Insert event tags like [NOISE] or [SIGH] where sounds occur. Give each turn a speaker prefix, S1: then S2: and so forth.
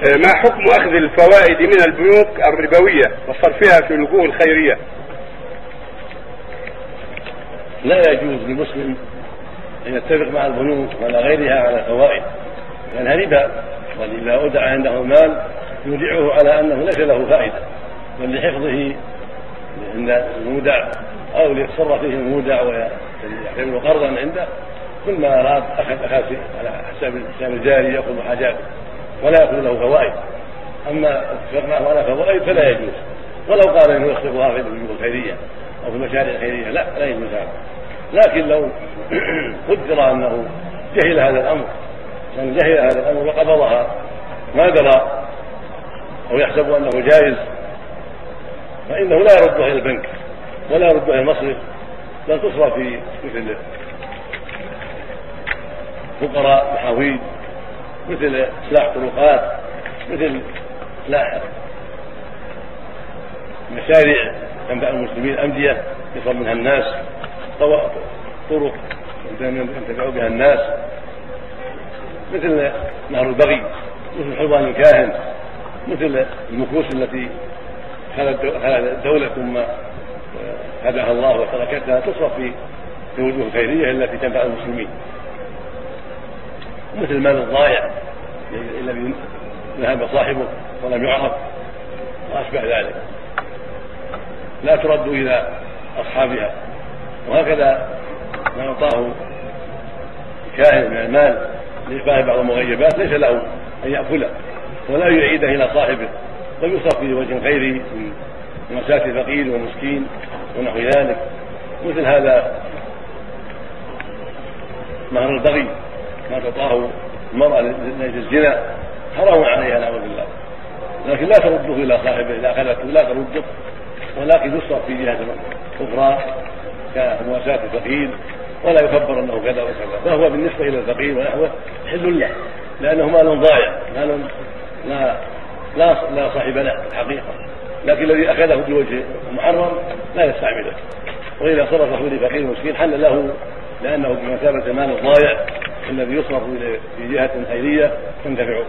S1: آه، ما حكم أخذ الفوائد من البنوك الربوية وصرفها في الوجوه الخيرية؟
S2: لا يجوز للمسلم أن يتفق مع البنوك ولا غيرها على فوائد لانها ربا بل اذا اودع عنده المال يودعه على أنه ليس له فائدة بل لحفظه عند المودع أو ليتصرف فيه المودع ويعتبره قرضا عنده كل ما أراد أخذ أخذ على حساب الجاري ياخذ حاجاته ولا ياخذ له فوائد. أما معه على فوائد فلا يجوز. ولو قال إنه يصرفها في الأمور الخيرية أو في المشاريع الخيرية لا لا يجوز هذا. لكن لو [CLEARS THROAT] قدر أنه جهل هذا الأمر من جهل هذا الأمر وقبضها ما درى أو يحسب أنه جائز فإنه لا يردها إلى البنك ولا يردها إلى المصرف بل تصرف في مثل فقراء محاويج مثل اصلاح طرقات مثل اصلاح مشاريع تنفع المسلمين أندية يصل منها الناس طرق ينتفع بها الناس. مثل نهر البغي مثل حلوان الكاهن مثل المكوس التي خلت الدولة ثم هداها الله وتركتها تصرف في الوجوه الخيرية التي تنفع المسلمين. مثل المال الضائع الذي ذهب صاحبه ولم يعرف وأشبه ذلك. لا ترد إلى أصحابها. وهكذا ما أعطاه كاهن من المال لإخبار بعض المغيبات ليس له أن يأكله ولا يعيده إلى صاحبه بل يصرف في وجه خيري من مساك الفقير والمسكين ونحو ذلك. مثل هذا مهر البغي. ما تعطاه المرأة لأجل الزنا حرام عليها نعوذ بالله. لكن لا ترده إلى صاحبه إذا أخذته لا ترده ولكن يصرف في جهة أخرى كمواساة الفقير ولا يكبر أنه كذا وكذا. فهو بالنسبة إلى الفقير ونحوه حل له لأنه مال ضائع مال لا لا لا صاحب له الحقيقة لكن الذي أخذه بوجه محرم لا يستعمله. وإذا صرفه لفقير مسكين حل له لأنه بمثابة مال ضائع الذي يصرف في جهة خيرية تنتفع